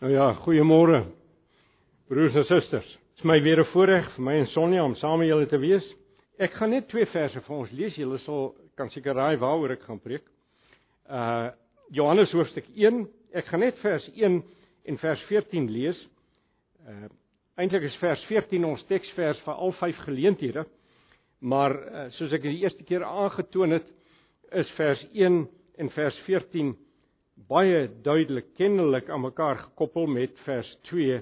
Nou ja, goeiemôre. Broers en susters. Dit is my weer 'n voorreg vir my en Sonja om saam met julle te wees. Ek gaan net twee verse vir ons lees. Julle sal kan seker raai waaroor ek gaan preek. Uh Johannes hoofstuk 1. Ek gaan net vers 1 en vers 14 lees. Uh eintlik is vers 14 ons teksvers vir al vyf geleenthede. Maar uh, soos ek die eerste keer aangetoon het, is vers 1 en vers 14 baie duidelik kennelik aan mekaar gekoppel met vers 2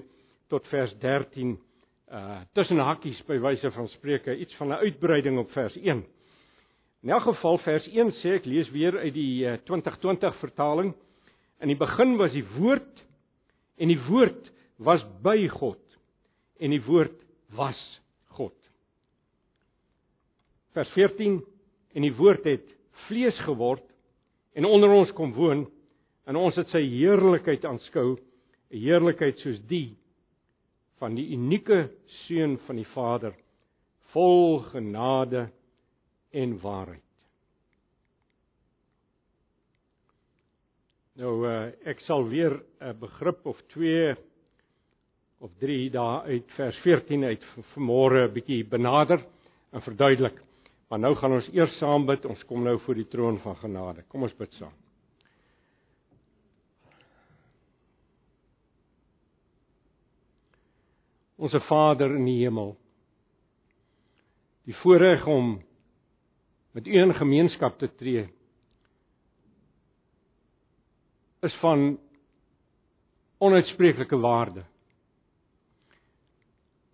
tot vers 13 uh tussen hakkies by wyse van spreuke iets van 'n uitbreiding op vers 1. In elk geval vers 1 sê ek lees weer uit die uh, 2020 vertaling. In die begin was die woord en die woord was by God en die woord was God. Vers 14 en die woord het vlees geword en onder ons kom woon en ons het sy heerlikheid aanskou, 'n heerlikheid soos die van die unieke seun van die Vader, vol genade en waarheid. Nou uh, ek sal weer 'n begrip of 2 of 3 dae uit vers 14 uit vanmôre 'n bietjie benader en verduidelik. Maar nou gaan ons eers saam bid. Ons kom nou voor die troon van genade. Kom ons bid saam. Onse Vader in die hemel. Die voorreg om met U in gemeenskap te tree is van onuitspreeklike waarde.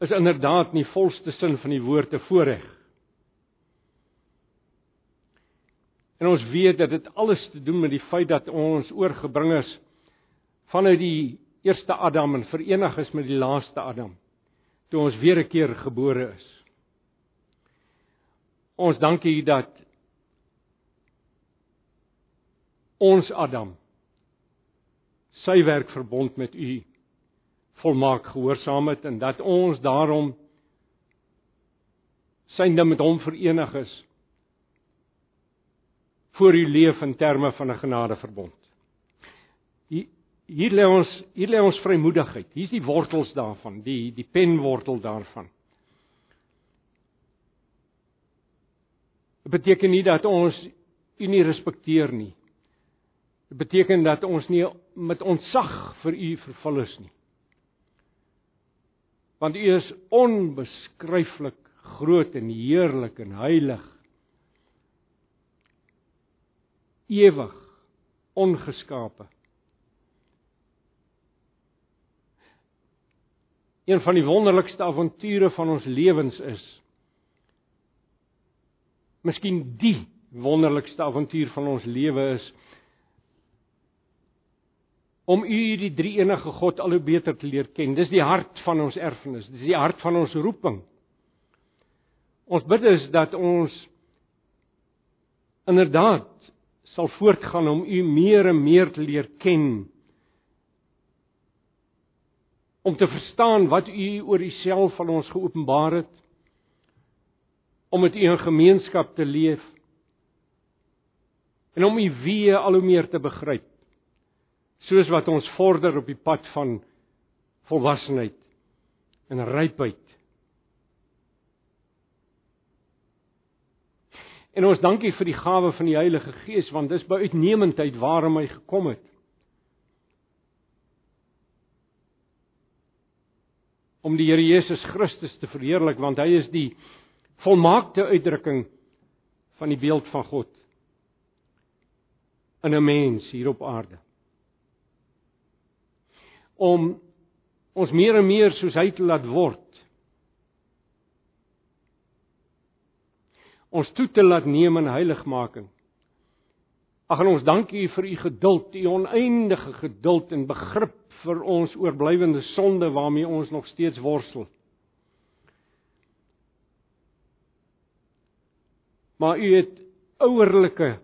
Is inderdaad nie volste sin van die woord te voorreg. En ons weet dat dit alles te doen met die feit dat ons oorgebring is vanuit die eerste Adam en verenig is met die laaste Adam toe ons weer 'n keer gebore is. Ons dankie dat ons Adam sy werk verbond met u volmaak gehoorsaam het en dat ons daarom synde met hom verenig is voor u leef in terme van 'n genadeverbond hier lê ons hier lê ons vrymoedigheid. Hier's die wortels daarvan, die die penwortel daarvan. Dit beteken nie dat ons u nie respekteer nie. Dit beteken dat ons nie met ontzag vir u vervul is nie. Want u is onbeskryflik groot en heerlik en heilig. Ewig, ongeskape. Een van die wonderlikste avonture van ons lewens is. Miskien die wonderlikste avontuur van ons lewe is om U die drie enige God al hoe beter te leer ken. Dis die hart van ons erfenis, dis die hart van ons roeping. Ons bid is dat ons inderdaad sal voortgaan om U meer en meer te leer ken om te verstaan wat u oor uself van ons geopenbaar het om met u in gemeenskap te leef en om u wie al hoe meer te begryp soos wat ons vorder op die pad van volwassenheid en rypheid. En ons dankie vir die gawe van die Heilige Gees want dis by uitnemendheid waarom hy gekom het om die Here Jesus Christus te verheerlik want hy is die volmaakte uitdrukking van die beeld van God in 'n mens hier op aarde. Om ons meer en meer soos hy te laat word. Ons toe te laat neem in heiligmaking. Ag en ons dankie vir u geduld, u oneindige geduld en begrip vir ons oorblywende sonde waarmee ons nog steeds worstel. Maar u het ouerlike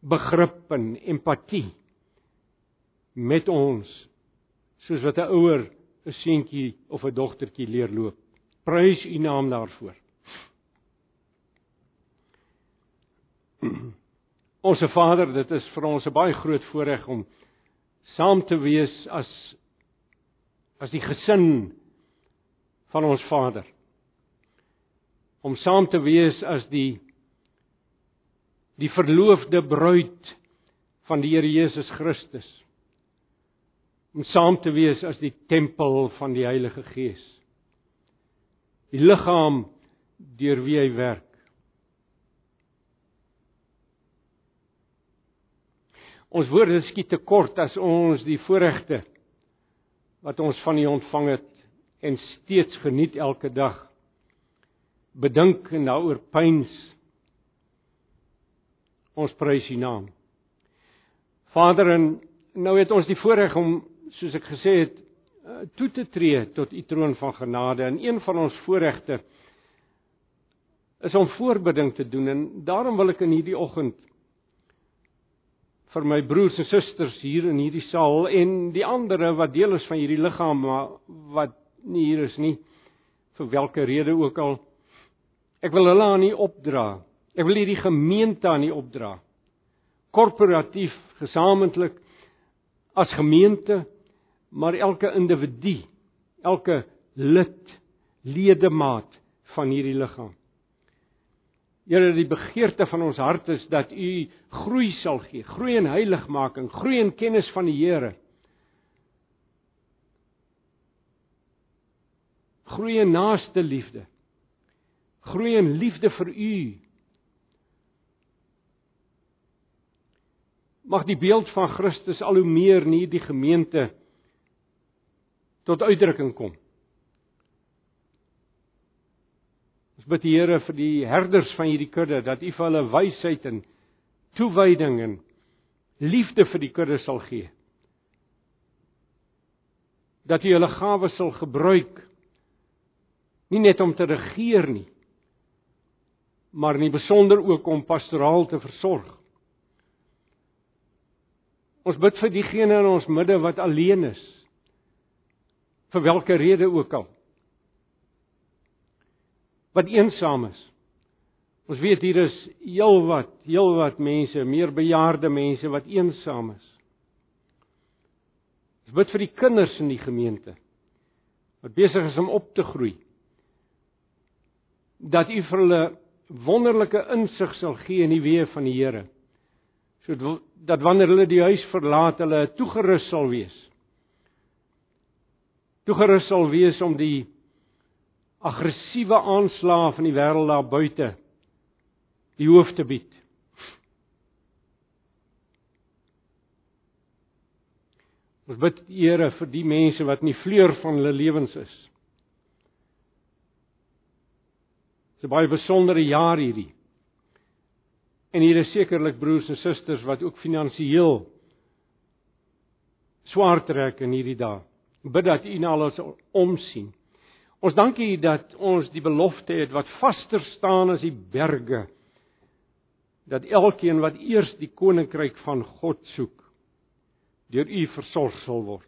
begrip en empatie met ons soos wat 'n ouer 'n seentjie of 'n dogtertjie leer loop. Prys u naam daarvoor. Onse Vader, dit is vir ons 'n baie groot voorreg om saam te wees as as die gesin van ons Vader. Om saam te wees as die die verloofde bruid van die Here Jesus Christus. Om saam te wees as die tempel van die Heilige Gees. Die liggaam deur wie hy werk. Ons woorde skiet te kort as ons die voorregte wat ons van U ontvang het en steeds geniet elke dag. Bedink en daaroor pyns. Ons prys U naam. Vader en nou het ons die voorreg om soos ek gesê het eh, toe te tree tot U troon van genade. En een van ons voorregte is om voorbidding te doen. En daarom wil ek in hierdie oggend vir my broers en susters hier in hierdie saal en die ander wat deel is van hierdie liggaam maar wat nie hier is nie vir watter rede ook al. Ek wil hulle aan u opdra. Ek wil hierdie gemeente aan u opdra. Korporatief gesamentlik as gemeente maar elke individu elke lid ledemaat van hierdie liggaam Here, die begeerte van ons hart is dat U groei sal gee, groei in heiligmaking, groei in kennis van die Here. Groei in naaste liefde. Groei in liefde vir U. Mag die beeld van Christus al hoe meer in hierdie gemeente tot uitdrukking kom. Bid die Here vir die herders van hierdie kudde dat U vir hulle wysheid en toewyding en liefde vir die kudde sal gee. Dat U hulle gawes sal gebruik nie net om te regeer nie, maar in besonder ook om pastoraal te versorg. Ons bid vir diegene in ons midde wat alleen is vir watter rede ook al wat eensaam is. Ons weet hier is heelwat, heelwat mense, meer bejaarde mense wat eensaam is. Ons bid vir die kinders in die gemeente wat besig is om op te groei. Dat U vir hulle wonderlike insig sal gee in die weë van die Here. Sodat wanneer hulle die huis verlaat, hulle toegerus sal wees. Toegerus sal wees om die aggressiewe aanslae van die wêreld daar buite die hoof te bied. Ons bid Here vir die mense wat in die vleur van hulle lewens is. Dit is baie besondere jaar hierdie. En hier is sekerlik broers en susters wat ook finansiëel swaar trek in hierdie dae. Bid dat U na alles omsien. Ons dankie dat ons die belofte het wat vaster staan as die berge dat elkeen wat eers die koninkryk van God soek deur U versorg sal word.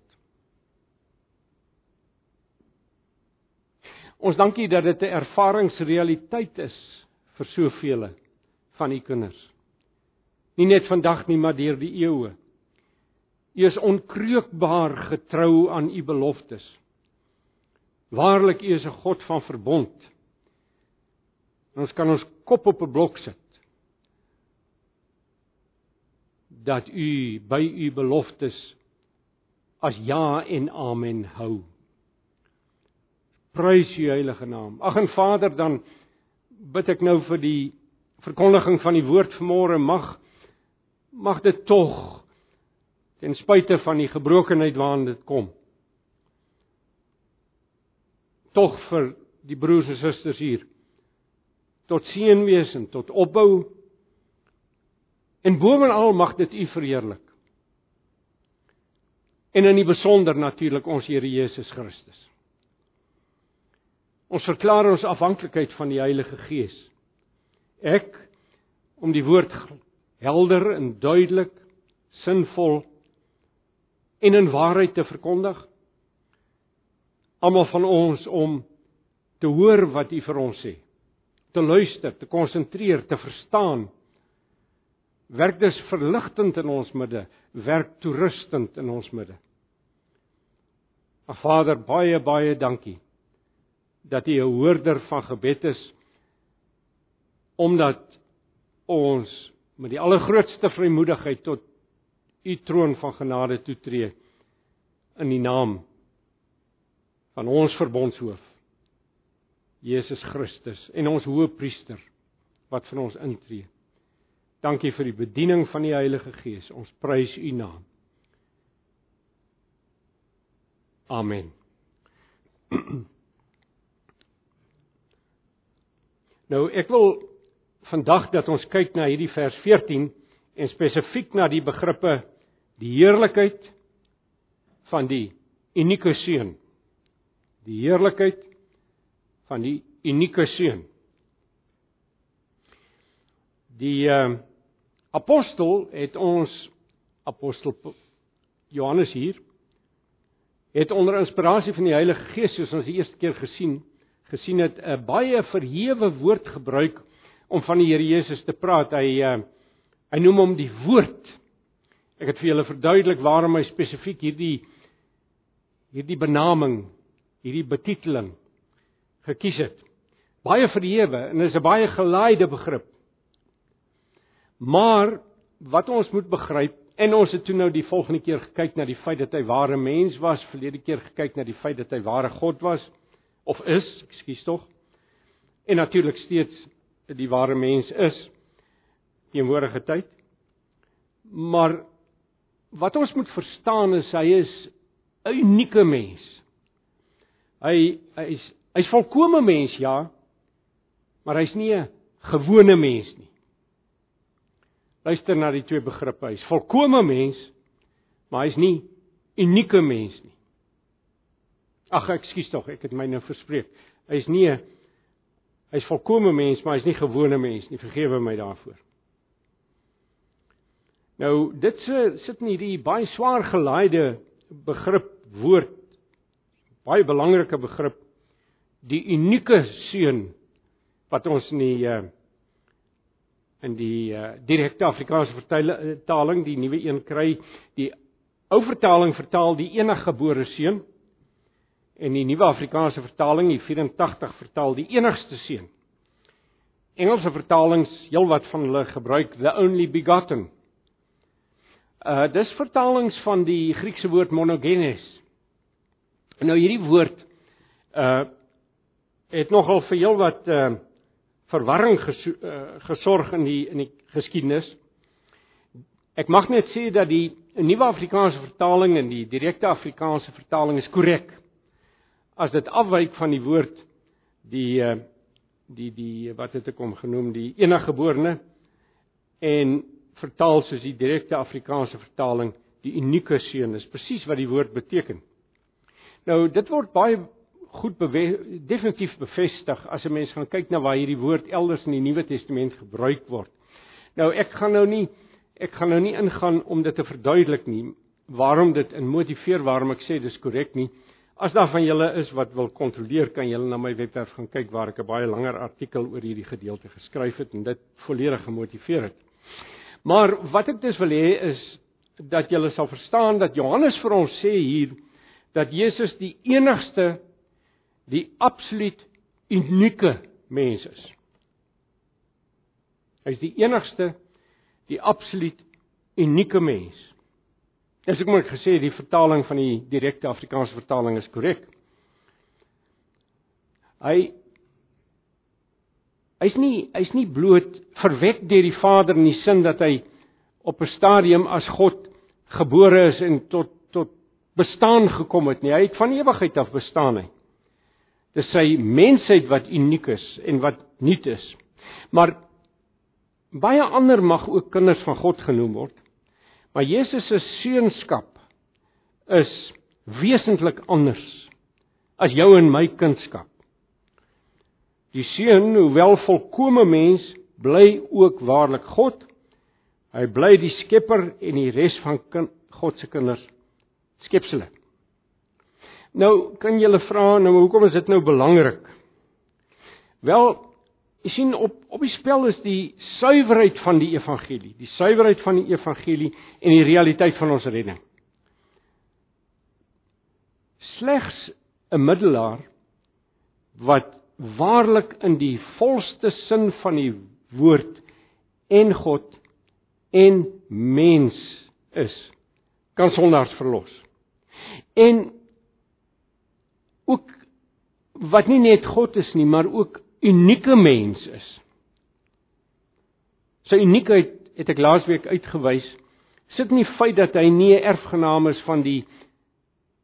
Ons dankie dat dit 'n ervaringsrealiteit is vir soveel van U kinders. Nie net vandag nie, maar deur die eeue. U is onkreukbaar getrou aan U beloftes. Waarlik U is 'n God van verbond. Ons kan ons kop op 'n blok sit. Dat U by U beloftes as ja en amen hou. Prys U heilige naam. Ag en Vader, dan bid ek nou vir die verkondiging van die woord vanmôre mag mag dit tog ten spyte van die gebrokenheid waaraan dit kom tog vir die broers en susters hier. Tot seën wees en tot opbou. En bovenal mag dit u verheerlik. En in die besonder natuurlik ons Here Jesus Christus. Ons verklaar ons afhanklikheid van die Heilige Gees. Ek om die woord helder en duidelik sinvol en in waarheid te verkondig almal van ons om te hoor wat U vir ons sê. Te luister, te konsentreer, te verstaan werk dus verligtend in ons midde, werk toerustend in ons midde. Ag Vader, baie baie dankie dat U 'n hoorder van gebed is omdat ons met die allergrootste vrymoedigheid tot U troon van genade toetree in die naam van ons verbondshoof Jesus Christus en ons hoëpriester wat vir ons intree. Dankie vir die bediening van die Heilige Gees. Ons prys U naam. Amen. Nou ek wil vandag dat ons kyk na hierdie vers 14 en spesifiek na die begrippe die heerlikheid van die unieke seun. Die heerlikheid van die unieke seun. Die uh, apostel het ons apostel Johannes hier het onder inspirasie van die Heilige Gees soos ons die eerste keer gesien gesien het 'n baie verhewe woord gebruik om van die Here Jesus te praat. Hy uh, hy noem hom die woord. Ek het vir julle verduidelik waarom hy spesifiek hierdie hierdie benaming, hierdie betiteling gekies het. Baie verhewe en is 'n baie gelaaide begrip. Maar wat ons moet begryp en ons het toe nou die volgende keer gekyk na die feit dat hy ware mens was, verlede keer gekyk na die feit dat hy ware God was of is, ekskuus tog. En natuurlik steeds die ware mens is teenwoordige tyd. Maar wat ons moet verstaan is hy is 'n unieke mens. Hy hy's hy's volkomme mens ja, maar hy's nie 'n gewone mens nie. Luister na die twee begrippe. Hy's volkomme mens, maar hy's nie unieke mens nie. Ag, ekskuus tog, ek het my nou verspreek. Hy's nie hy's volkomme mens, maar hy's nie gewone mens nie. Vergewe my daarvoor. Nou, dit se sit in hierdie baie swaar gelaaide begrip woord. Baie belangrike begrip. Die unieke seun wat ons in die uh, in die uh, direkte Afrikaanse vertaling die nuwe een kry die ou vertaling vertaal die eniggebore seun en die nuwe Afrikaanse vertaling die 84 vertaal die enigste seun Engelse vertalings heelwat van hulle gebruik the only begotten uh dis vertalings van die Griekse woord monogenes nou hierdie woord uh het nogal vir heelwat uh verwarring uh, gesorg in die in die geskiedenis. Ek mag net sê dat die nuwe Afrikaanse vertaling en die direkte Afrikaanse vertaling is korrek. As dit afwyk van die woord die uh, die die wat het ek hom genoem die eniggeborene en vertaal soos die direkte Afrikaanse vertaling die unieke seun is presies wat die woord beteken. Nou dit word baie goed definitief bevestig as 'n mens gaan kyk na waar hierdie woord elders in die Nuwe Testament gebruik word. Nou ek gaan nou nie ek gaan nou nie ingaan om dit te verduidelik nie waarom dit in motiveer waarom ek sê dis korrek nie. As daar van julle is wat wil kontroleer, kan julle na my webwerf gaan kyk waar ek 'n baie langer artikel oor hierdie gedeelte geskryf het en dit volledig gemotiveer het. Maar wat ek dus wil hê is dat julle sal verstaan dat Johannes vir ons sê hier dat Jesus die enigste die absoluut unieke mens is. Hy is die enigste die absoluut unieke mens. Dis ek moet gesê die vertaling van die direkte Afrikaanse vertaling is korrek. Hy hy's nie hy's nie bloot verwek deur die Vader in die sin dat hy op 'n stadium as God gebore is en tot bestaan gekom het nie. Hy het van ewigheid af bestaan hy. Dis sy mensheid wat uniek is en wat nuut is. Maar baie ander mag ook kinders van God genoem word. Maar Jesus se seunskap is wesentlik anders as jou en my kindskap. Die seun, hoewel volkomme mens, bly ook waarlik God. Hy bly die skepper en die res van kind, God se kinders skepsele. Nou kan jy hulle vra nou hoekom is dit nou belangrik? Wel Jy sien op op die spel is die suiwerheid van die evangelie, die suiwerheid van die evangelie en die realiteit van ons redding. Slegs 'n middelaar wat waarlik in die volste sin van die woord en God en mens is, kan sondaars verlos. En ook wat nie net God is nie, maar ook unieke mens is. Sy uniekheid het ek laasweek uitgewys. Sit nie feit dat hy nie 'n erfgenaam is van die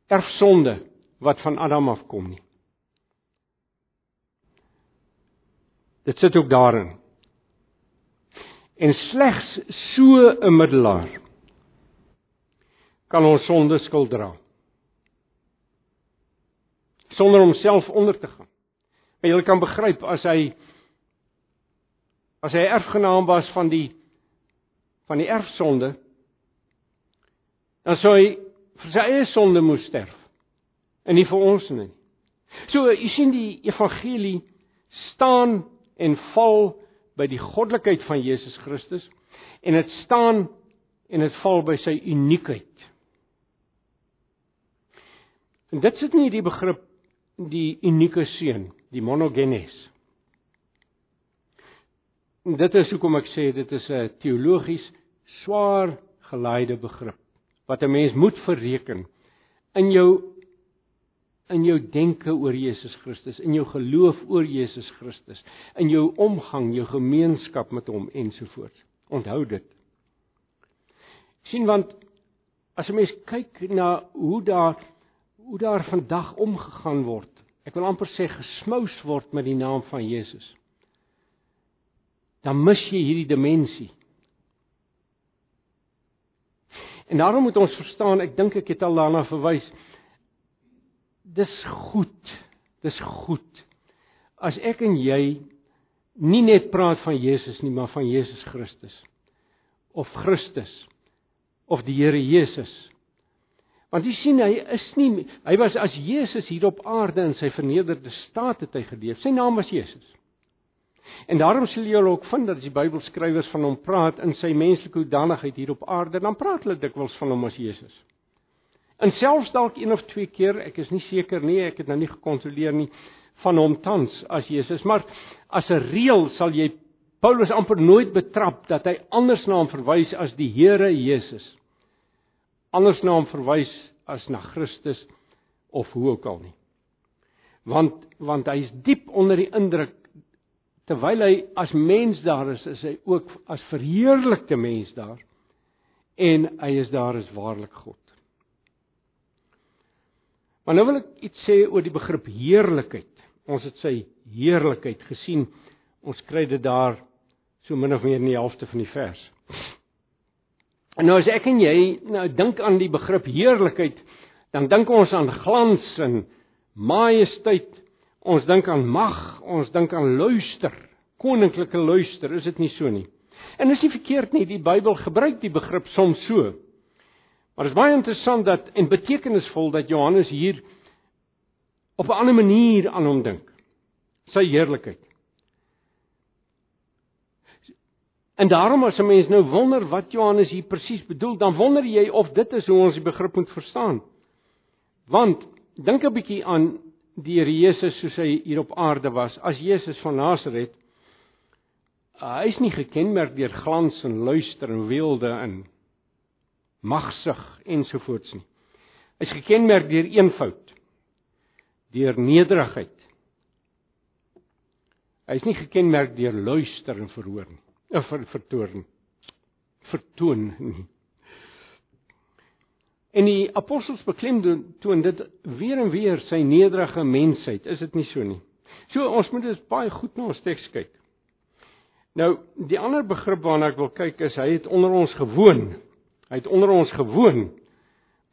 erfsonde wat van Adam afkom nie. Dit sit ook daarin. En slegs so 'n middelaar kan ons sonde skuld dra. Sonder homself onder te gaan. Maar jy kan begryp as hy as hy erfgenaam was van die van die erfsonde dan sou hy vir sy eie sonde moes sterf en nie vir ons nie. So jy sien die evangelie staan en val by die goddelikheid van Jesus Christus en dit staan en dit val by sy uniekheid. En dit sit nie die begrip die unieke seun, die monogenes. En dit is hoekom ek sê dit is 'n teologies swaar gelaaide begrip wat 'n mens moet verreken in jou in jou denke oor Jesus Christus, in jou geloof oor Jesus Christus, in jou omgang, jou gemeenskap met hom ensovoorts. Onthou dit. sien want as 'n mens kyk na hoe daar hoe daar vandag omgegaan word. Ek wil amper sê gesmous word met die naam van Jesus. Dan mis jy hierdie dimensie. En daarom moet ons verstaan, ek dink ek het al daarna verwys. Dis goed. Dis goed. As ek en jy nie net praat van Jesus nie, maar van Jesus Christus of Christus of die Here Jesus Want jy sien hy is nie hy was as Jesus hier op aarde in sy vernederde staat het hy geleef. Sy naam was Jesus. En daarom sal jy ook vind dat as die Bybelskrywers van hom praat in sy menslike hoedanigheid hier op aarde, dan praat hulle dikwels van hom as Jesus. En selfs dalk een of twee keer, ek is nie seker nie, ek het nou nie gekontroleer nie van hom tans as Jesus, maar as 'n reël sal jy Paulus amper nooit betrap dat hy anders na hom verwys as die Here Jesus anders na hom verwys as na Christus of hoe ook al nie. Want want hy is diep onder die indruk terwyl hy as mens daar is, is hy ook as verheerlikte mens daar en hy is daar as waarlik God. Maar nou wil ek iets sê oor die begrip heerlikheid. Ons het sy heerlikheid gesien. Ons kry dit daar so min of meer in die helfte van die vers. En nou as ek en jy nou dink aan die begrip heerlikheid, dan dink ons aan glans en majesteit. Ons dink aan mag, ons dink aan luister, koninklike luister, is dit nie so nie? En dis nie verkeerd nie, die Bybel gebruik die begrip soms so. Maar dit is baie interessant dat en betekenisvol dat Johannes hier op 'n ander manier aan hom dink. Sy heerlikheid. En daarom as 'n mens nou wonder wat Johannes hier presies bedoel, dan wonder jy of dit is hoe ons die begrip moet verstaan. Want dink 'n bietjie aan die Here Jesus soos hy hier op aarde was, as Jesus van Nasaret. Hy is nie gekenmerk deur glans en luister en weelde en magsig ensovoorts nie. Hy's gekenmerk deur eenvoud, deur nederigheid. Hy's nie gekenmerk deur luister en verhoor nie ver, vertoon vertoon nie. En die apostels beklemtoon toon dit weer en weer sy nederige mensheid, is dit nie so nie? So ons moet dus baie goed na ons teks kyk. Nou, die ander begrip waarna ek wil kyk is hy het onder ons gewoon. Hy het onder ons gewoon.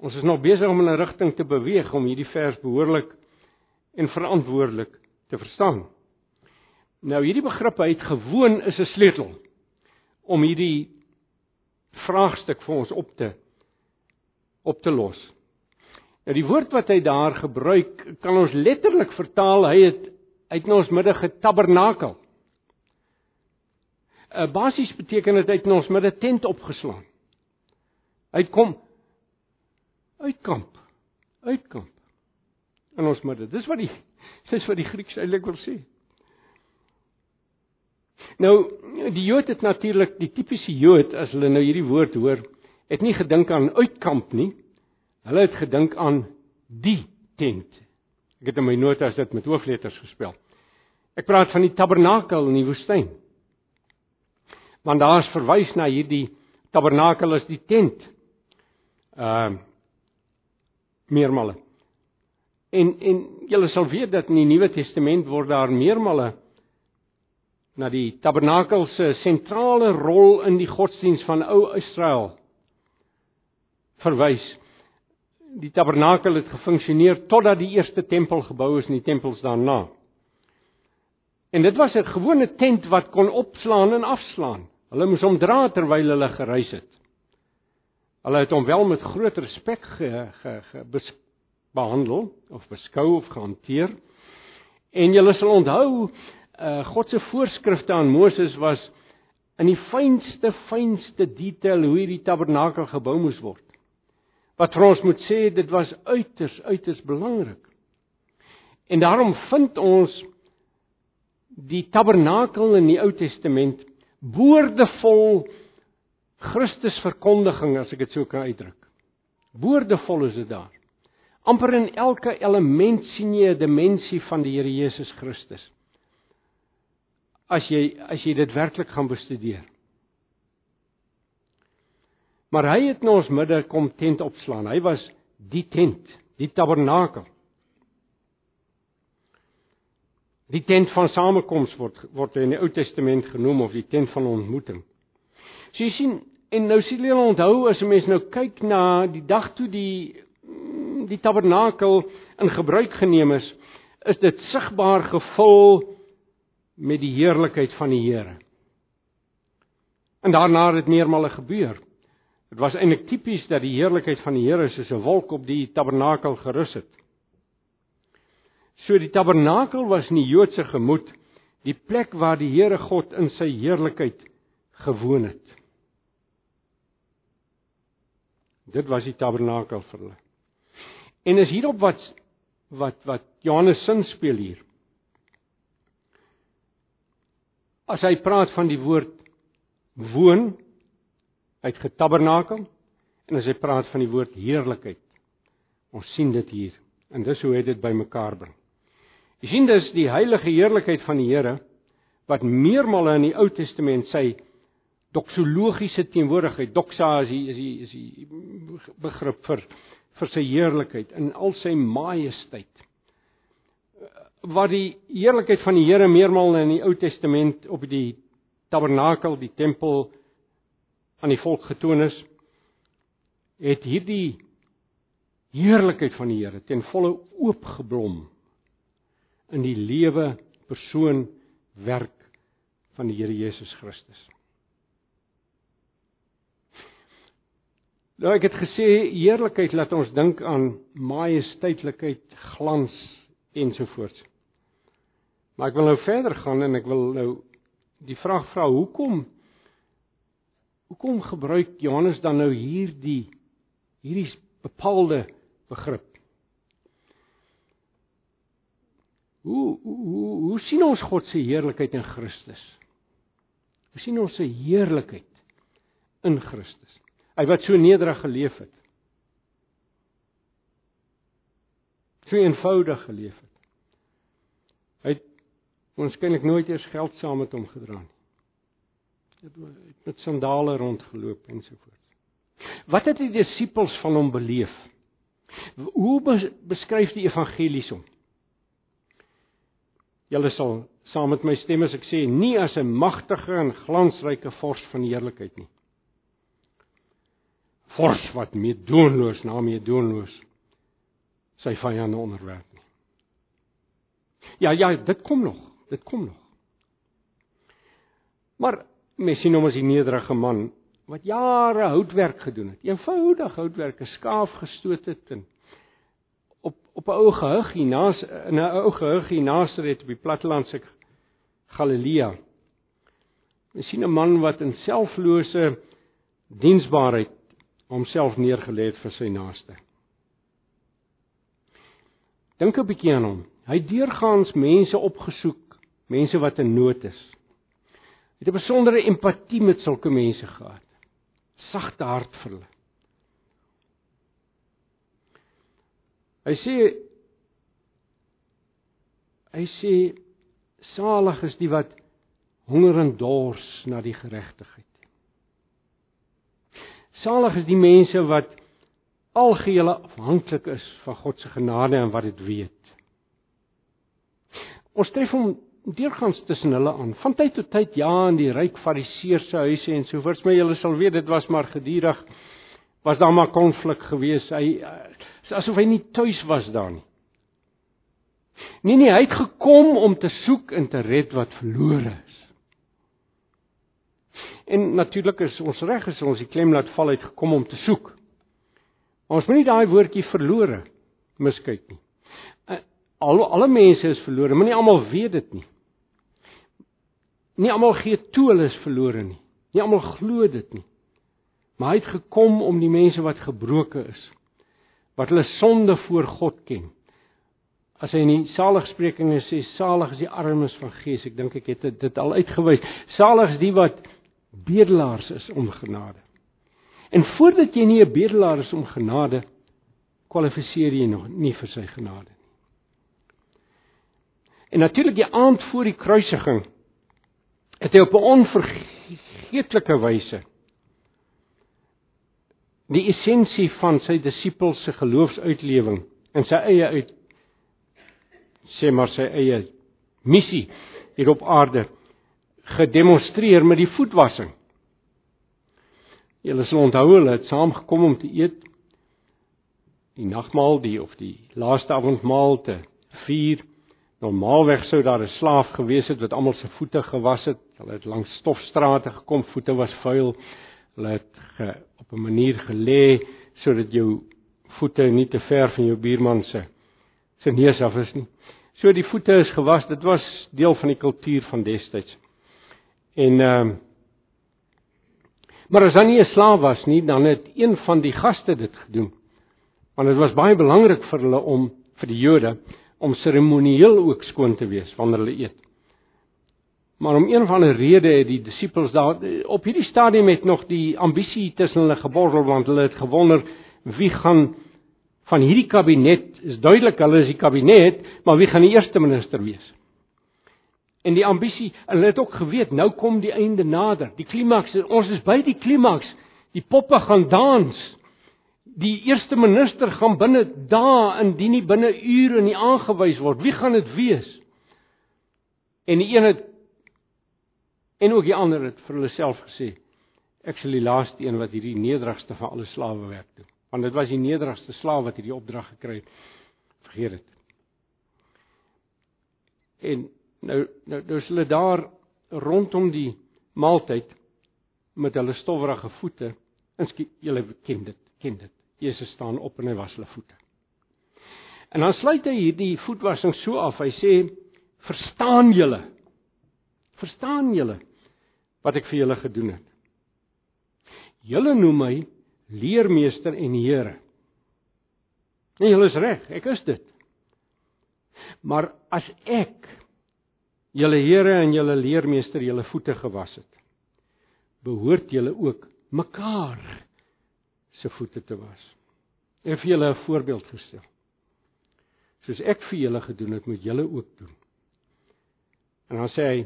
Ons is nog besig om in 'n rigting te beweeg om hierdie vers behoorlik en verantwoordelik te verstaan. Nou hierdie begrip hy het gewoon is 'n sleutel om hierdie vraagstuk vir ons op te op te los. Nou die woord wat hy daar gebruik, kan ons letterlik vertaal, hy het uit ons midde getabernakel. Uh, Basies beteken dit hy het ons met 'n tent opgeslaan. Hy kom uitkamp. Uitkamp. In ons midde. Dis wat die dis wat die Grieks eintlik wil sê. Nou die Jood het natuurlik die tipiese Jood as hulle nou hierdie woord hoor, het nie gedink aan uitkamp nie. Hulle het gedink aan die tent. Ek het in my notas dit met hoofletters gespel. Ek praat van die tabernakel in die woestyn. Want daar is verwys na hierdie tabernakel as die tent. Ehm uh, meermale. En en julle sal weet dat in die Nuwe Testament word daar meermale na die tabernakel se sentrale rol in die godsdiens van ou Israel verwys. Die tabernakel het gefunksioneer totdat die eerste tempel gebou is en die tempels daarna. En dit was 'n gewone tent wat kon opslaan en afslaan. Hulle moes hom dra terwyl hulle gereis het. Hulle het hom wel met groot respek ge, ge, ge behandel of beskou of gehanteer. En julle sal onthou, uh, God se voorskrifte aan Moses was in die fynste fynste detail hoe hierdie tabernakel gebou moes word. Wat vir ons moet sê, dit was uiters uiters belangrik. En daarom vind ons die tabernakel in die Ou Testament boordevol Christus verkondiging as ek dit so kan uitdruk. Boordevol is dit daar. amper in elke element sien jy 'n dimensie van die Here Jesus Christus. As jy as jy dit werklik gaan bestudeer. Maar hy het in ons midde kom tent opslaan. Hy was die tent, die tabernakel. Die tent van samekoms word word in die Ou Testament genoem of die tent van ontmoeting. So jy sien en nou sien julle onthou as 'n mens nou kyk na die dag toe die die tabernakel in gebruik geneem is, is dit sigbaar gevul met die heerlikheid van die Here. En daarna het dit meermale gebeur. Dit was eintlik tipies dat die heerlikheid van die Here soos 'n wolk op die tabernakel gerus het. So die tabernakel was in die Joodse gemoed die plek waar die Here God in sy heerlikheid gewoon het. Dit was die tabernakel vir hulle. En is hierop wat wat wat Johannes sin speel hier. As hy praat van die woord woon uit getabernakel en as hy praat van die woord heerlikheid. Ons sien dit hier en dis hoe hy dit bymekaar bring. Jy sien dis die heilige heerlikheid van die Here wat meermale in die Ou Testament sy doxologiese teenwoordigheid, doxa is die is die is die begrip vir vir sy heerlikheid in al sy majesteit. Wat die heerlikheid van die Here meermale in die Ou Testament op die tabernakel, die tempel aan die volk getoon is, het hierdie heerlikheid van die Here ten volle oopgeblom in die lewe, persoon, werk van die Here Jesus Christus. Nou ek het gesê heerlikheid laat ons dink aan majesteitlikheid, glans ensovoorts. Maar ek wil nou verder gaan en ek wil nou die vraag vra hoekom hoekom gebruik Johannes dan nou hierdie hierdie bepaalde begrip? Hoe hoe hoe sien ons God se heerlikheid in Christus? Hoe sien ons se heerlikheid in Christus? Hy wat so nederig geleef het. So eenvoudig geleef het. Het waarskynlik nooit eers geld saam met hom gedra nie. Hy het met sandale rondgeloop en so voort. Wat het die disippels van hom beleef? Hoe beskryf die evangelies hom? Julle sal saam met my stem as ek sê nie as 'n magtige en glansryke vors van heerlikheid nie. Vors wat meedoenloos na meedoenloos sy vyande onderwerp nie. Ja, ja, dit kom nog, dit kom nog. Maar mens sien hom as 'n nederige man wat jare houtwerk gedoen het. Eenvoudig houtwerk, 'n skaaf gestoot het en op op 'n ou gehug hier naas in 'n ou gehug hier Nasaret op die platteland se Galilea Ons sien 'n man wat in selflose diensbaarheid homself neergelê het vir sy naaste. Dink 'n bietjie aan hom. Hy het deurgaans mense opgesoek, mense wat in nood is. Hy het 'n besondere empatie met sulke mense gehad. Sagte hart vir hulle. Hy sê hy sê salig is die wat honger en dors na die geregtigheid. Salig is die mense wat algehele afhanklik is van God se genade en wat dit weet. Ons tref hom deurgangs tussen hulle aan. Van tyd tot tyd ja in die ryk fariseërs huise en so voort, maar julle sal weet dit was maar gedurig was daar maar konflik geweest. Hy asof hy nie tuis was daar nie. Nee nee, hy het gekom om te soek en te red wat verlore is. En natuurlik is ons reg as ons die klem laat val uit gekom om te soek. Ons moet nie daai woordjie verlore miskyk nie. Eh, al alle mense is verlore, maar nie almal weet dit nie. Nie almal gee toe hulle is verlore nie. Nie almal glo dit nie. Maar hy het gekom om die mense wat gebroken is, wat hulle sonde voor God ken. As hy in die saligsprekinge sê salig is die armes van gees, ek dink ek het dit al uitgewys. Salig is die wat bedelaars is om genade. En voordat jy nie 'n bedelaar is om genade, kwalifiseer jy nog nie vir sy genade nie. En natuurlik die aand voor die kruisiging het hy op 'n onvergeetlike wyse die essensie van sy disippels se geloofsuitlewing in sy eie uit sê maar sy eie missie hier op aarde gedemonstreer met die voetwassing. Julle sal onthou hulle het saamgekom om te eet die nagmaal die of die laaste avondmaal te vier. Normaalweg sou daar 'n slaaf gewees het wat almal se voete gewas het. Hulle het langs stofstrate gekom, voete was vuil. Hulle het ge, op 'n manier gelê sodat jou voete nie te ver van jou buurman se se neus af is nie. So die voete is gewas. Dit was deel van die kultuur van destyds. En ehm uh, Maar as hy nie 'n slaaf was nie, dan het een van die gaste dit gedoen. Want dit was baie belangrik vir hulle om vir die Jode om seremonieel ook skoon te wees wanneer hulle eet. Maar om een van die redes het die disippels daar op hierdie stadium het nog die ambisie tussen hulle geborrel want hulle het gewonder wie gaan van hierdie kabinet is duidelik hulle is die kabinet, maar wie gaan die eerste minister wees? En die ambisie, hulle het ook geweet nou kom die einde nader. Die klimaks, ons is by die klimaks. Die poppe gaan dans. Die eerste minister gaan binne dae indien nie binne ure nie aangewys word. Wie gaan dit wees? En die een het en ook die ander het vir hulle self gesê ek sal die laaste een wat hierdie nederigste van alle slawe werk doen. Want dit was die nederigste slaaf wat hierdie opdrag gekry het. Vergeet dit. En Nou nou nou is hulle daar rondom die maaltyd met hulle stowwerige voete. Inskie julle ken dit, ken dit. Jesus staan op en hy was hulle voete. En dan sluit hy hierdie voetwassing so af. Hy sê: "Verstaan julle? Verstaan julle wat ek vir julle gedoen het? Julle noem my leermeester en Here. En julle is reg, ek is dit. Maar as ek julle Here en julle leermeester julle voete gewas het, behoort julle ook mekaar se voete te was. En vir julle 'n voorbeeld gestel. Soos ek vir julle gedoen het, moet julle ook doen. En dan sê hy: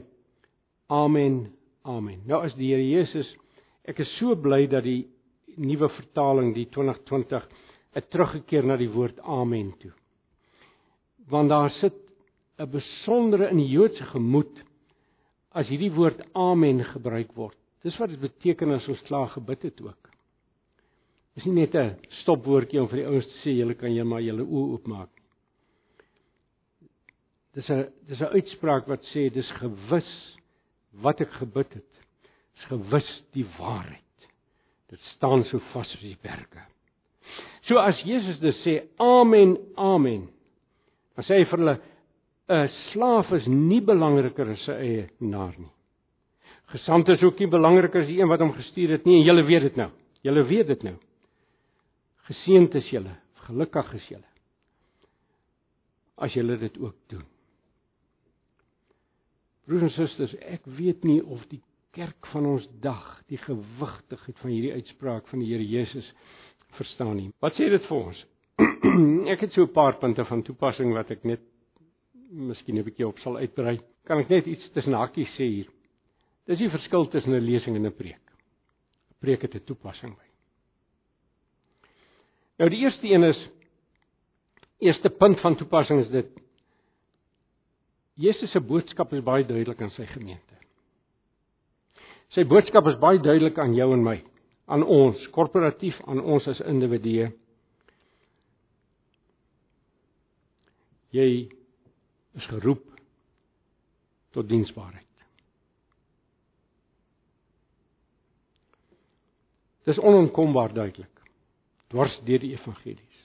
Amen. Amen. Nou as die Here Jesus, ek is so bly dat die nuwe vertaling, die 2020, 'n teruggekeer na die woord amen toe. Want daar sit 'n besondere in die Joodse gemoed as hierdie woord amen gebruik word. Dis wat dit beteken as ons klaar gebid het ook. Dis nie net 'n stopwoordjie om vir die ouens te sê julle kan jy maar julle oë oopmaak. Dis 'n dis 'n uitspraak wat sê dis gewis wat ek gebid het. Dis gewis die waarheid. Dit staan so vas soos die berge. So as Jesus dit sê amen amen. Dan sê hy vir hulle 'n slaaf is nie belangriker as sy eie naar nie. Gesant is ook nie belangriker as die een wat hom gestuur het nie en julle weet dit nou. Julle weet dit nou. Geseënd is julle, gelukkig is julle as julle dit ook doen. Broers en susters, ek weet nie of die kerk van ons dag die gewigtigheid van hierdie uitspraak van die Here Jesus verstaan nie. Wat sê dit vir ons? ek het so 'n paar punte van toepassing wat ek net miskien 'n bietjie op sal uitbrei. Kan ek net iets tussen hakies sê hier? Dis die verskil tussen 'n lesing en 'n preek. 'n Preek het 'n toepassing by. Nou die eerste een is eerste punt van toepassing is dit Jesus se boodskap is baie duidelik aan sy gemeente. Sy boodskap is baie duidelik aan jou en my, aan ons, korporatief aan ons as individue. Jy is geroep tot diensbaarheid. Dis onontkombaar duidelik. Dwars deur die evangelies.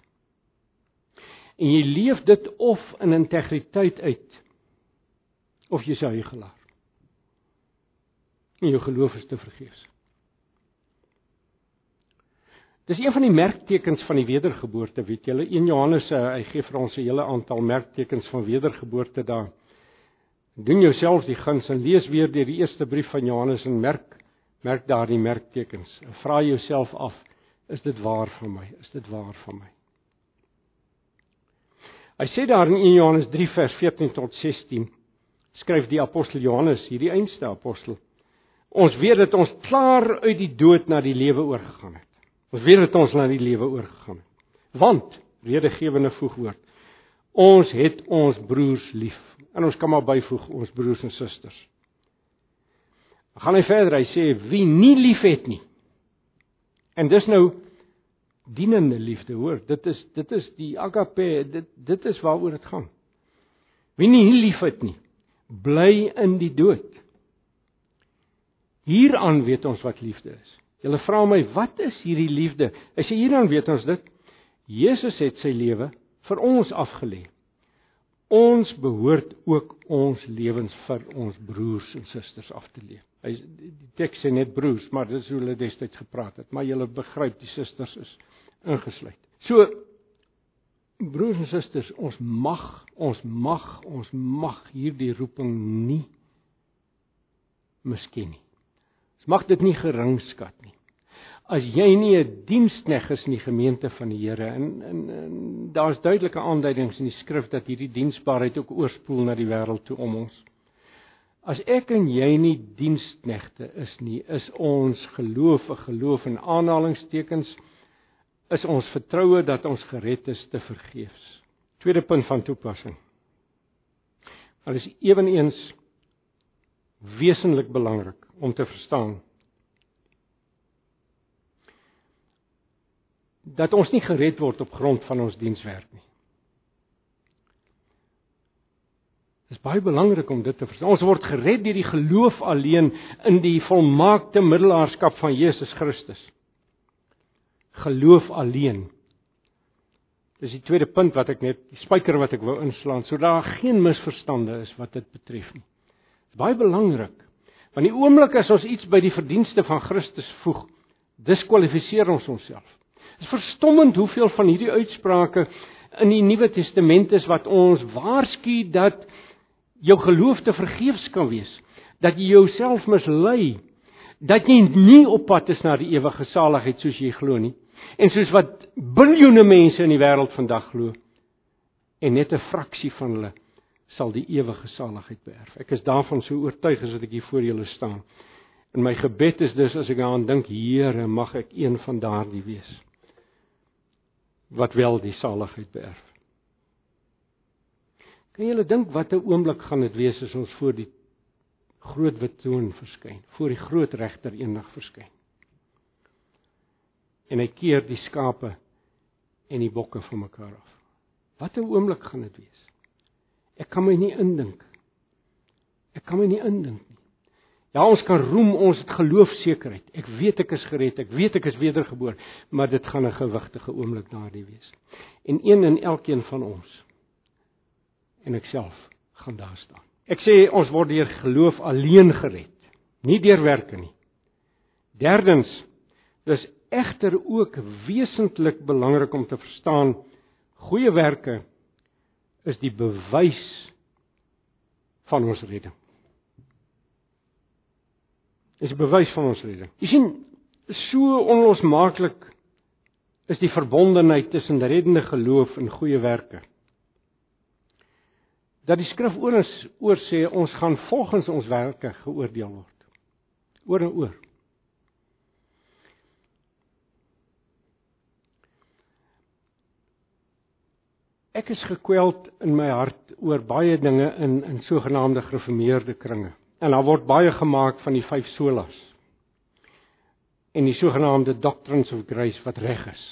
En jy leef dit of in integriteit uit of jy sou gelaat. En jou geloof is te vergeefs. Dis een van die merktekens van die wedergeboorte, weet julle, 1 Johannes eh, hy gee vir ons 'n hele aantal merktekens van wedergeboorte daar. Doen jouself die guns en lees weer deur die eerste brief van Johannes en merk merk daardie merktekens. Vra jouself af, is dit waar van my? Is dit waar van my? Hy sê daar in 1 Johannes 3 vers 14 tot 16 skryf die apostel Johannes, hierdie einste apostel. Ons weet dat ons klaar uit die dood na die lewe oorgegaan het. Ons weet dat ons na die lewe oorgegaan het. Want redegewende voegwoord. Ons het ons broers lief. En ons kan maar byvoeg ons broers en susters. Gaan hy verder, hy sê wie nie liefhet nie. En dis nou dienende liefde, hoor. Dit is dit is die agape, dit dit is waaroor dit gaan. Wie nie liefhet nie, bly in die dood. Hieraan weet ons wat liefde is. Julle vra my, wat is hierdie liefde? As jy hieraan weet ons dit, Jesus het sy lewe vir ons afgelê. Ons behoort ook ons lewens vir ons broers en susters af te lê. Hy die teks sê net broers, maar dis hoe hulle destyds gepraat het, maar julle begryp die susters is ingesluit. So broers en susters, ons mag, ons mag, ons mag hierdie roeping nie miskien nie. Ons mag dit nie geringskat nie. As jy nie 'n dienskneg is in die gemeente van die Here en, en, en daar's duidelike aanduidings in die skrif dat hierdie diensbaarheid ook oorspoel na die wêreld toe om ons. As ek en jy nie diensknegte is nie, is ons geloof 'n geloof in aanhalingstekens is ons vertroue dat ons gered is te vergeefs. Tweede punt van toepassing. Maar is ewenigs wesenlik belangrik om te verstaan dat ons nie gered word op grond van ons dienswerk nie. Dit is baie belangrik om dit te verstaan. Ons word gered deur die geloof alleen in die volmaakte middelaarskap van Jesus Christus geloof alleen. Dis die tweede punt wat ek net die spyker wat ek wou inslaan sodat daar geen misverstande is wat dit betref nie. Dit is baie belangrik. Want die oomblik as ons iets by die verdienste van Christus voeg, diskwalifiseer ons onsself. Dit is verstommend hoeveel van hierdie uitsprake in die Nuwe Testament is wat ons waarsku dat jou geloof te vergeefs kan wees, dat jy jouself mislei, dat jy nie op pad is na die ewige saligheid soos jy glo nie en soos wat biljoene mense in die wêreld vandag glo en net 'n fraksie van hulle sal die ewige saligheid beerf. Ek is daarvan so oortuig as wat ek hier voor julle staan. En my gebed is dus as ek daaraan dink, Here, mag ek een van daardie wees wat wel die saligheid beerf. Kan julle dink wat 'n oomblik gaan dit wees as ons voor die groot wit troon verskyn, voor die groot regter eendag verskyn? en hy keer die skape en die bokke van mekaar af. Wat 'n oomblik gaan dit wees. Ek kan my nie indink. Ek kan my nie indink nie. Ja, ons kan roem ons het geloofsekerheid. Ek weet ek is gered, ek weet ek is wedergebore, maar dit gaan 'n gewigtige oomblik daardie wees. En een en elkeen van ons en ek self gaan daar staan. Ek sê ons word deur geloof alleen gered. Nie deur werke nie. Derdens, dis egter ook wesentlik belangrik om te verstaan goeie werke is die bewys van ons redding. Is die bewys van ons redding. Jy sien, so onlosmaaklik is die verbondenheid tussen reddende geloof en goeie werke. Dat die skrif oor ons oor sê ons gaan volgens ons werke geoordeel word. Oor en oor. Ek is gekweld in my hart oor baie dinge in in sogenaamde gereformeerde kringe. En daar word baie gemaak van die vyf solas. En die sogenaamde doctrines of grace wat reg is.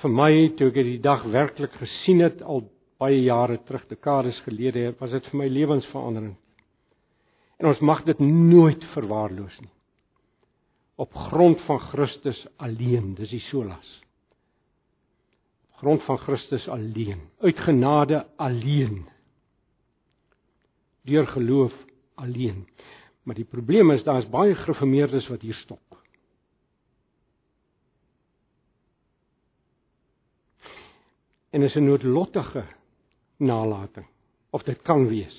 Vir my toe ek die dag werklik gesien het al baie jare terug, dekades gelede, was dit vir my lewensverandering. En ons mag dit nooit verwaarloos nie. Op grond van Christus alleen, dis die solas grond van Christus alleen, uit genade alleen. Deur geloof alleen. Maar die probleem is daar is baie gereformeerdes wat hier stop. En is 'n noodlottige nalatiging of dit kan wees.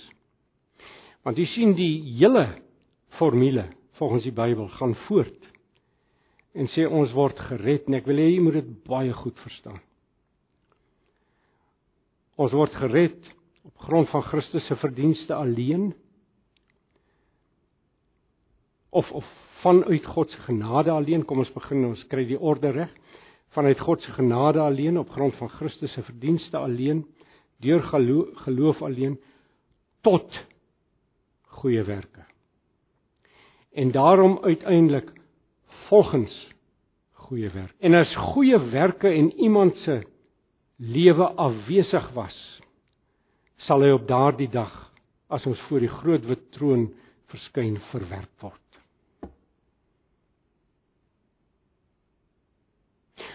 Want jy sien die hele formule volgens die Bybel gaan voort en sê ons word gered en ek wil hê jy moet dit baie goed verstaan. Ons word gered op grond van Christus se verdienste alleen of of vanuit God se genade alleen. Kom ons begin ons kry die orde reg. Vanuit God se genade alleen op grond van Christus se verdienste alleen deur geloof, geloof alleen tot goeie werke. En daarom uiteindelik volgens goeie werk. En as goeie werke en iemand se lewe afwesig was, sal hy op daardie dag as ons voor die groot wit troon verskyn verwerp word.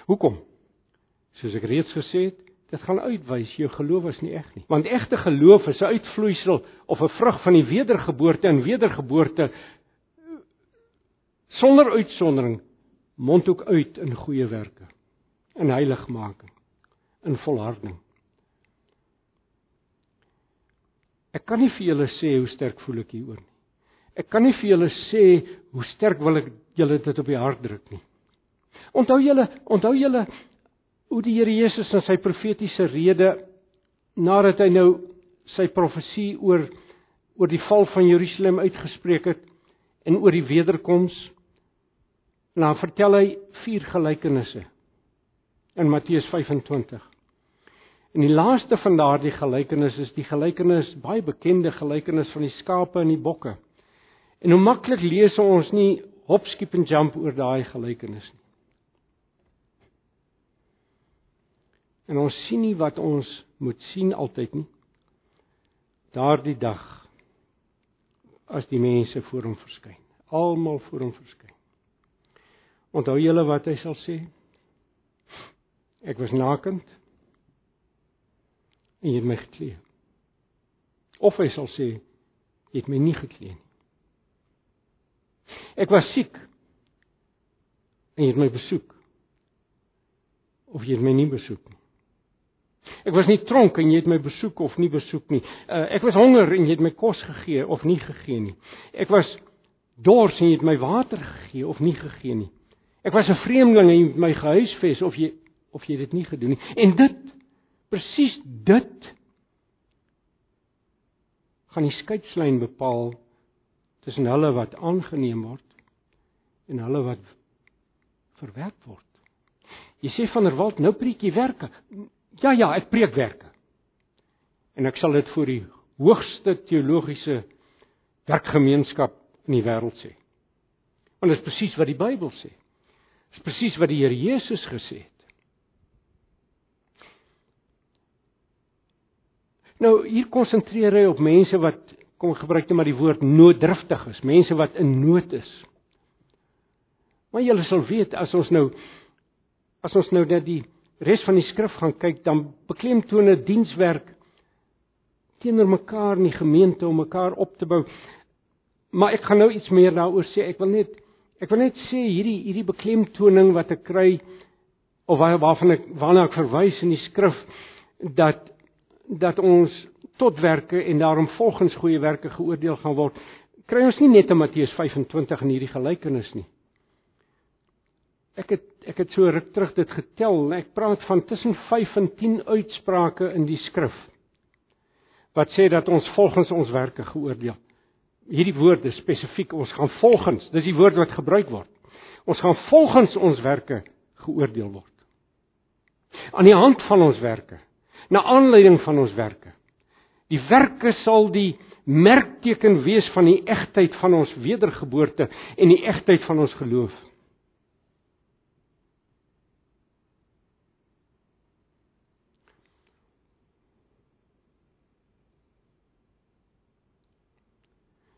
Hoekom? Soos ek reeds gesê het, dit gaan uitwys jou geloof is nie eg nie. Want egte geloof is 'n uitvloeisel of 'n vrug van die wedergeboorte en wedergeboorte sonder uitsondering mond ook uit in goeie werke in heiligmaking in volharding. Ek kan nie vir julle sê hoe sterk voel ek hieroor nie. Ek kan nie vir julle sê hoe sterk wil ek julle dit op die hart druk nie. Onthou julle, onthou julle hoe die Here Jesus in sy profetiese rede nadat hy nou sy profesie oor oor die val van Jerusalem uitgespreek het en oor die wederkoms en dan vertel hy vier gelykenisse in Matteus 25. En die laaste van daardie gelykenis is die gelykenis baie bekende gelykenis van die skape en die bokke. En hoe maklik lees ons nie hop skip en jump oor daai gelykenis nie. En ons sien nie wat ons moet sien altyd nie. Daardie dag as die mense voor hom verskyn, almal voor hom verskyn. Onthou julle wat hy sal sê? Ek was nakend en jy het my geklee. Of hy sal sê jy het my nie geklee nie. Ek was siek en jy het my besoek. Of jy het my nie besoek nie. Ek was nie tronk en jy het my besoek of nie besoek nie. Uh, ek was honger en jy het my kos gegee of nie gegee nie. Ek was dors en jy het my water gegee of nie gegee nie. Ek was 'n vreemdeling en jy het my gehuisves of jy of jy dit nie gedoen nie. En dit presies dit gaan die skeidslyn bepaal tussen hulle wat aangeneem word en hulle wat verwerp word. Jy sê van der Walt, nou preek jy werke. Ja ja, ek preek werke. En ek sal dit vir die hoogste teologiese werkgemeenskap in die wêreld sê. Want dit is presies wat die Bybel sê. Dit is presies wat die Here Jesus gesê het. Nou hier konsentreer hy op mense wat kom gebruik net maar die woord nooddriftig is, mense wat in nood is. Maar julle sal weet as ons nou as ons nou net die res van die skrif gaan kyk, dan beklemtoon 'n dienswerk teenoor mekaar in die gemeente om mekaar op te bou. maar ek gaan nou iets meer daaroor sê. Ek wil net ek wil net sê hierdie hierdie beklemtoning wat ek kry of waar, waarvan ek waarna ek verwys in die skrif dat dat ons tot werke en daarom volgens goeie werke geoordeel gaan word. Kry ons nie net in Matteus 25 in hierdie gelykenis nie. Ek het ek het so ruk terug dit getel. Ek praat van tussen 5 en 10 uitsprake in die skrif wat sê dat ons volgens ons werke geoordeel. Hierdie woorde spesifiek ons gaan volgens, dis die woord wat gebruik word. Ons gaan volgens ons werke geoordeel word. Aan die hand van ons werke, na aanleiding van ons werke. Die werke sal die merkteken wees van die egtheid van ons wedergeboorte en die egtheid van ons geloof.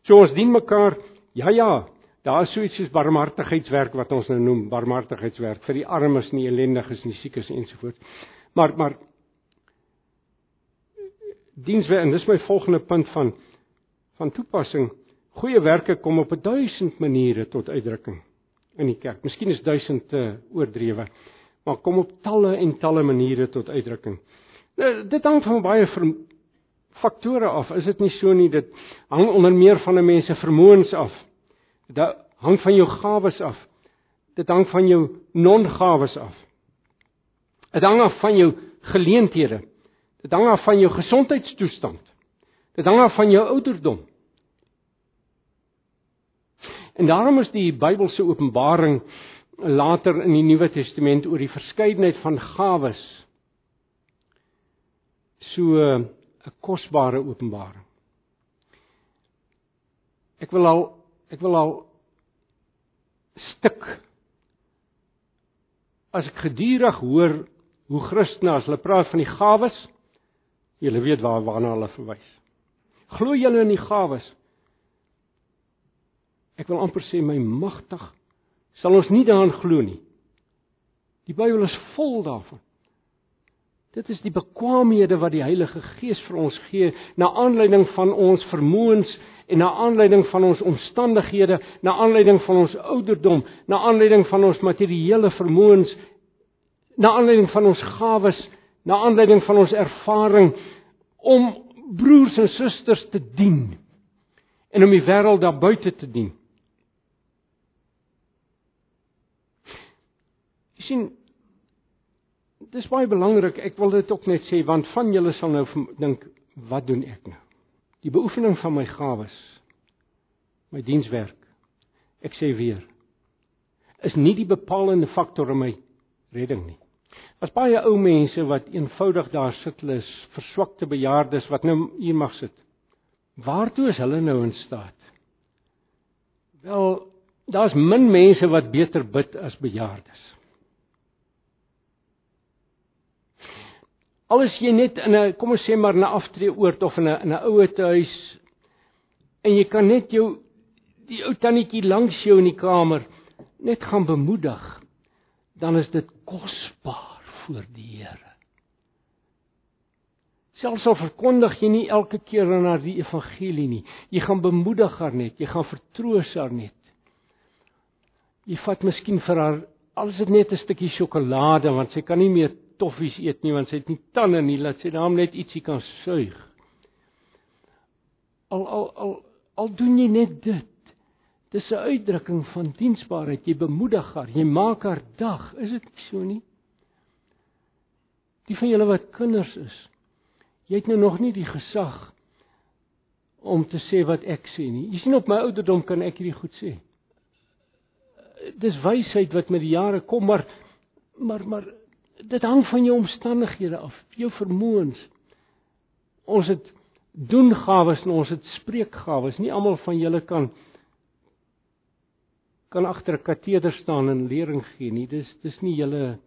So ons dien mekaar. Ja ja, daar is so iets soos barmhartigheidswerk wat ons nou noem, barmhartigheidswerk vir die armes en die ellendiges en die siekes ensovoorts. Maar maar dienswe en dis my volgende punt van van toepassing. Goeie werke kom op 'n duisend maniere tot uitdrukking in die kerk. Miskien is duisend te oordrewe, maar kom op talle en talle maniere tot uitdrukking. Nou, dit hang van baie faktore af. Is dit nie so nie? Dit hang onder meer van 'n mens se vermoëns af. Dit hang van jou gawes af. Dit hang van jou non-gawes af. Dit hang af van jou geleenthede. Dit hang af van jou gesondheidstoestand. Dit hang af van jou ouderdom. En daarom is die Bybelse openbaring later in die Nuwe Testament oor die verskeidenheid van gawes so 'n kosbare openbaring. Ek wil al ek wil al stuk as ek gedurig hoor hoe Christene as hulle praat van die gawes, julle weet waar waarna hulle verwys. Glo julle in die gawes? Ek wil amper sê my magtig sal ons nie daaraan glo nie. Die Bybel is vol daarvan. Dit is die bekwaamhede wat die Heilige Gees vir ons gee na aanleiding van ons vermoëns en na aanleiding van ons omstandighede, na aanleiding van ons ouderdom, na aanleiding van ons materiële vermoëns, na aanleiding van ons gawes, na aanleiding van ons ervaring om broers en susters te dien en om die wêreld daar buite te dien. Jy sien dis baie belangrik. Ek wil dit ook net sê want van julle sal nou dink, wat doen ek nou? Die beoefening van my gawes, my dienswerk. Ek sê weer, is nie die bepalende faktor in my redding nie. As baie ou mense wat eenvoudig daar sit, hulle is verswakte bejaardes wat nou hier mag sit. Waartoe is hulle nou in staat? Wel, daar's min mense wat beter bid as bejaardes. Al is jy net in 'n kom ons sê maar 'n aftreeoord of in 'n 'n ouete huis en jy kan net jou die ou tannetjie langs jou in die kamer net gaan bemoedig, dan is dit kosbaar voor die Here. Selfs al verkondig jy nie elke keer na die evangelie nie, jy gaan bemoedig haar net, jy gaan vertroos haar net. Jy vat miskien vir haar alles net 'n stukkie sjokolade want sy kan nie meer toffies eet nie want sy het nie tande nie, laat sy daarom net ietsie kan suig. Al al al al doen jy net dit. Dis 'n uitdrukking van diensbaarheid. Jy bemoedig haar, jy maak haar dag. Is dit so nie? Die van julle wat kinders is, jy het nou nog nie die gesag om te sê wat ek sê nie. Jy sien op my ouderdom kan ek hierdie goed sê. Dis wysheid wat met die jare kom, maar maar maar dit hang van jou omstandighede af, jou vermoëns. Ons het doen gawes en ons het spreekgawes. Nie almal van julle kan kan agter 'n kateder staan en lering gee nie. Dis dis nie julle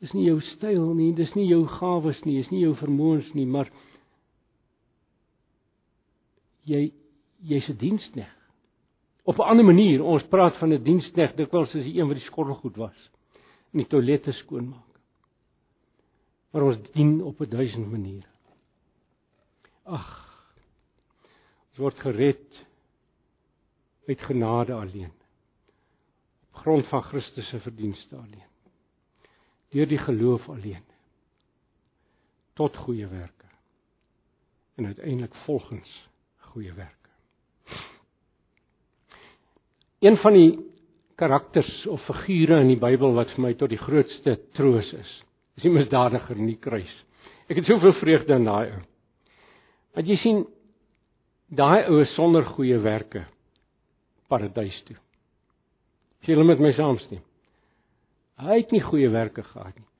dis nie jou styl nie, dis nie jou gawes nie, dis nie jou vermoëns nie, maar jy jy's 'n dienskneg. Op 'n ander manier, ons praat van 'n dienskneg dikwels as die een wat die skottelgoed was en die toilette skoonmaak maar ons dien op 'n duisend maniere. Ag. Ons word gered uit genade alleen. Op grond van Christus se verdienste alleen. Deur die geloof alleen. Tot goeie werke. En uiteindelik volgens goeie werke. Een van die karakters of figure in die Bybel wat vir my tot die grootste troos is, is die misdadiger in die kruis. Ek het soveel vreugde in daai ou. Want jy sien daai ou is sonder goeie werke paradys toe. Sien hulle met my saamstem? Hy het nie goeie werke gehad nie.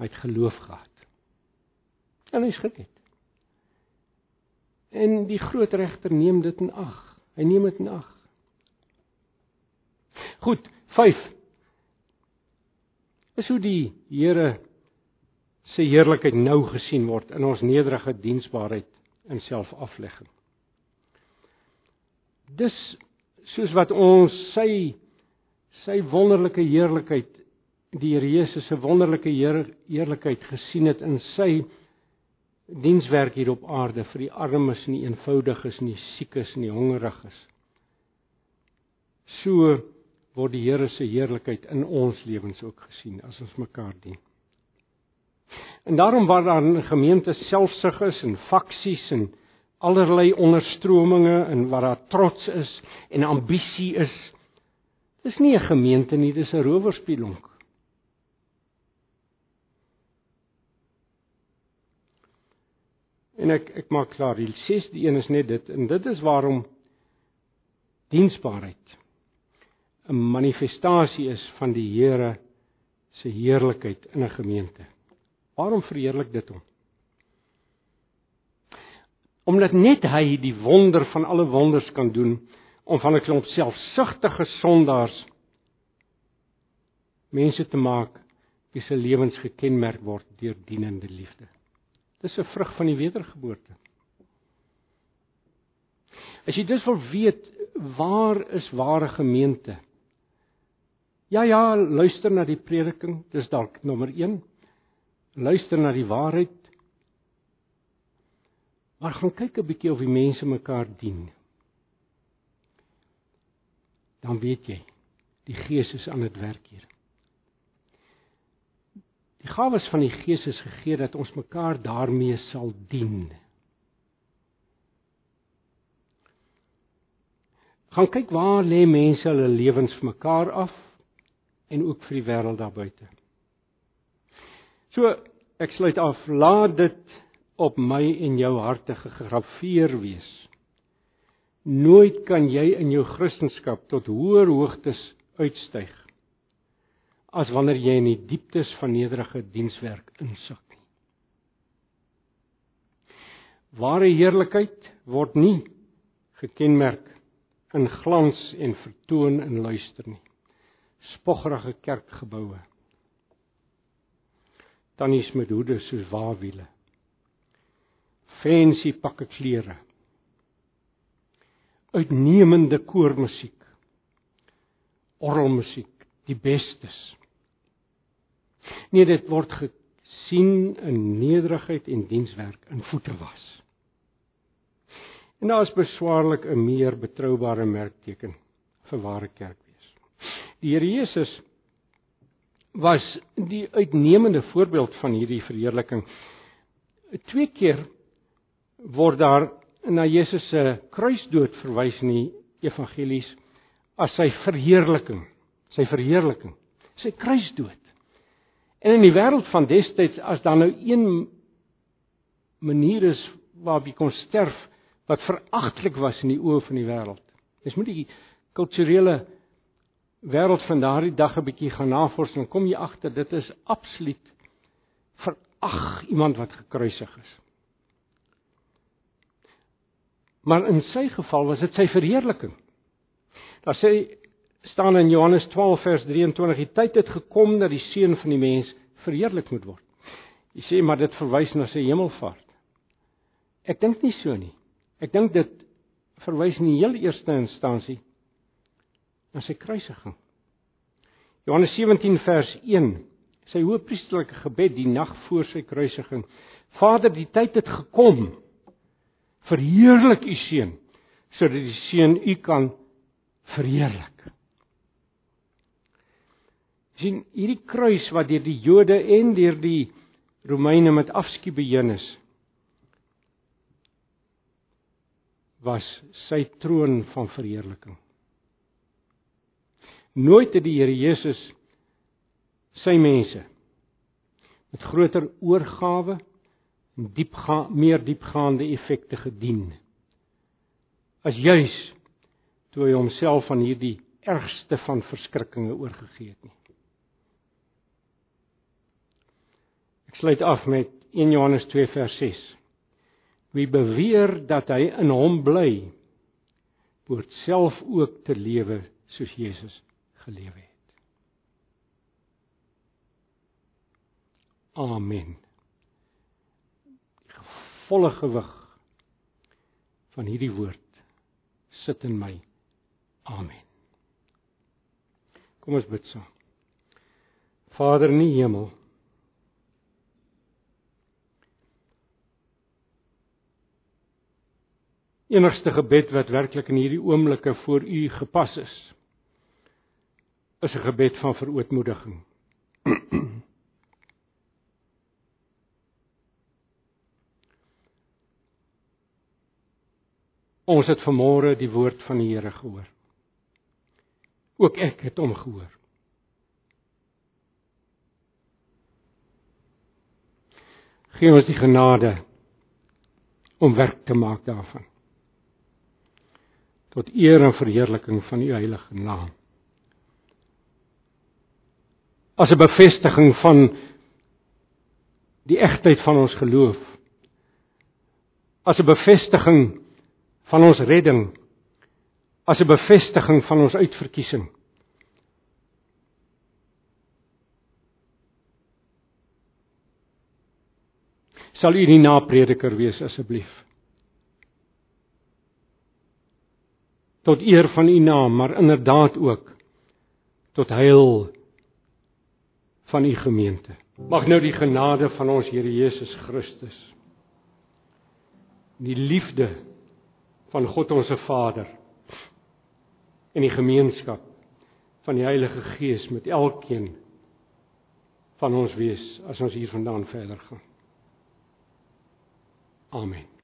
Hy het geloof gehad. En hy's gered. En die groot regter neem dit in ag. Hy neem dit in ag. Goed, 5. Is hoe die Here se heerlikheid nou gesien word in ons nederige diensbaarheid en selfaflegging. Dis soos wat ons sy sy wonderlike heerlikheid die Here Jesus se wonderlike heerlikheid gesien het in sy dienswerk hier op aarde vir die armes en die eenvoudiges en die siekes en die hongeriges. So word die Here se heerlikheid in ons lewens ook gesien as ons mekaar dien. En daarom waar daar gemeentes selfsug is en faksies en allerlei onderstrominge en waar daar trots is en ambisie is, dis nie 'n gemeente nie, dis 'n rowerspieelonk. En ek ek maak klaar, die 6de een is net dit en dit is waarom diensbaarheid 'n manifestasie is van die Here se heerlikheid in 'n gemeente. Waarom verheerlik dit hom? Omdat net hy die wonder van alle wonders kan doen om van 'n klomp selfsugtige sondaars mense te maak wie se lewens gekenmerk word deur dienende liefde. Dis 'n vrug van die wedergeboorte. As jy dus wil weet waar is ware gemeente? Ja ja, luister na die prediking, dis dalk nommer 1. Luister na die waarheid. Maar gaan kyk 'n bietjie of die mense mekaar dien. Dan weet jy, die Gees is aan dit werk hier. Die gawes van die Gees is gegee dat ons mekaar daarmee sal dien. Gaan kyk waar lê mense hulle lewens vir mekaar af en ook vir die wêreld daar buite. So ek sluit af, laat dit op my en jou harte gegraveer wees. Nooit kan jy in jou Christendom tot hoër hoogtes uitstyg as wanneer jy in die dieptes van nederige dienswerk insak nie. Ware heerlikheid word nie gekenmerk in glans en vertoon in luister nie spoggerige kerkgeboue. Tannies met hoede soos waawiele. Fancy pakke klere. Uitnemende koormusiek. Orgelmusiek, die bestes. Nee, dit word gesien in nederigheid en dienswerk in voete was. En daar is beswaarlik 'n meer betroubare merkteken vir ware kerk Die Here Jesus was die uitnemende voorbeeld van hierdie verheerliking. Twee keer word daar na Jesus se kruisdood verwys in die evangelies as sy verheerliking, sy verheerliking, sy kruisdood. En in die wêreld van destyds as daar nou een manier is waarop jy kon sterf wat veragtelik was in die oë van die wêreld. Dis moet die kulturele wêreld van daardie dag 'n bietjie gaan navorsing, kom jy agter dit is absoluut verag iemand wat gekruisig is. Maar in sy geval was dit sy verheerliking. Daar sê staan in Johannes 12 vers 23 die tyd het gekom dat die seun van die mens verheerlik moet word. Jy sê maar dit verwys na sy hemelvaart. Ek dink nie so nie. Ek dink dit verwys in die heel eerste instansie na sy kruisiging. Johannes 17 vers 1. Sy hoëpriesterlike gebed die nag voor sy kruisiging. Vader, die tyd het gekom. Verheerlik u seun sodat die seun u kan verheerlik. sien hierdie kruis wat deur die Jode en deur die Romeine met afskuw beheen is was sy troon van verheerliking. Nooit het die Here Jesus sy mense met groter oorgawe en diepga meer diepgaande effekte gedien as juis toe hy homself aan hierdie ergste van verskrikkinge oorgegee het nie. Ek sluit af met 1 Johannes 2 vers 6. Wie beweer dat hy in hom bly, behoort self ook te lewe soos Jesus gelewe het. Amen. Die volle gewig van hierdie woord sit in my. Amen. Kom ons bid saam. Vader in die hemel. Enigste gebed wat werklik in hierdie oomblikke voor U gepas is, is 'n gebed van verootmoediging. Ons het vanmôre die woord van die Here gehoor. Ook ek het hom gehoor. Gee ons die genade om werk te maak daarvan. Tot eer en verheerliking van u heilige naam. As 'n bevestiging van die egtheid van ons geloof. As 'n bevestiging van ons redding as 'n bevestiging van ons uitverkiesing. Sal u die naprediker wees asseblief? Tot eer van u naam, maar inderdaad ook tot heil van u gemeente. Mag nou die genade van ons Here Jesus Christus die liefde van God ons Vader en die gemeenskap van die Heilige Gees met elkeen van ons wees as ons hier vandaan verder gaan. Amen.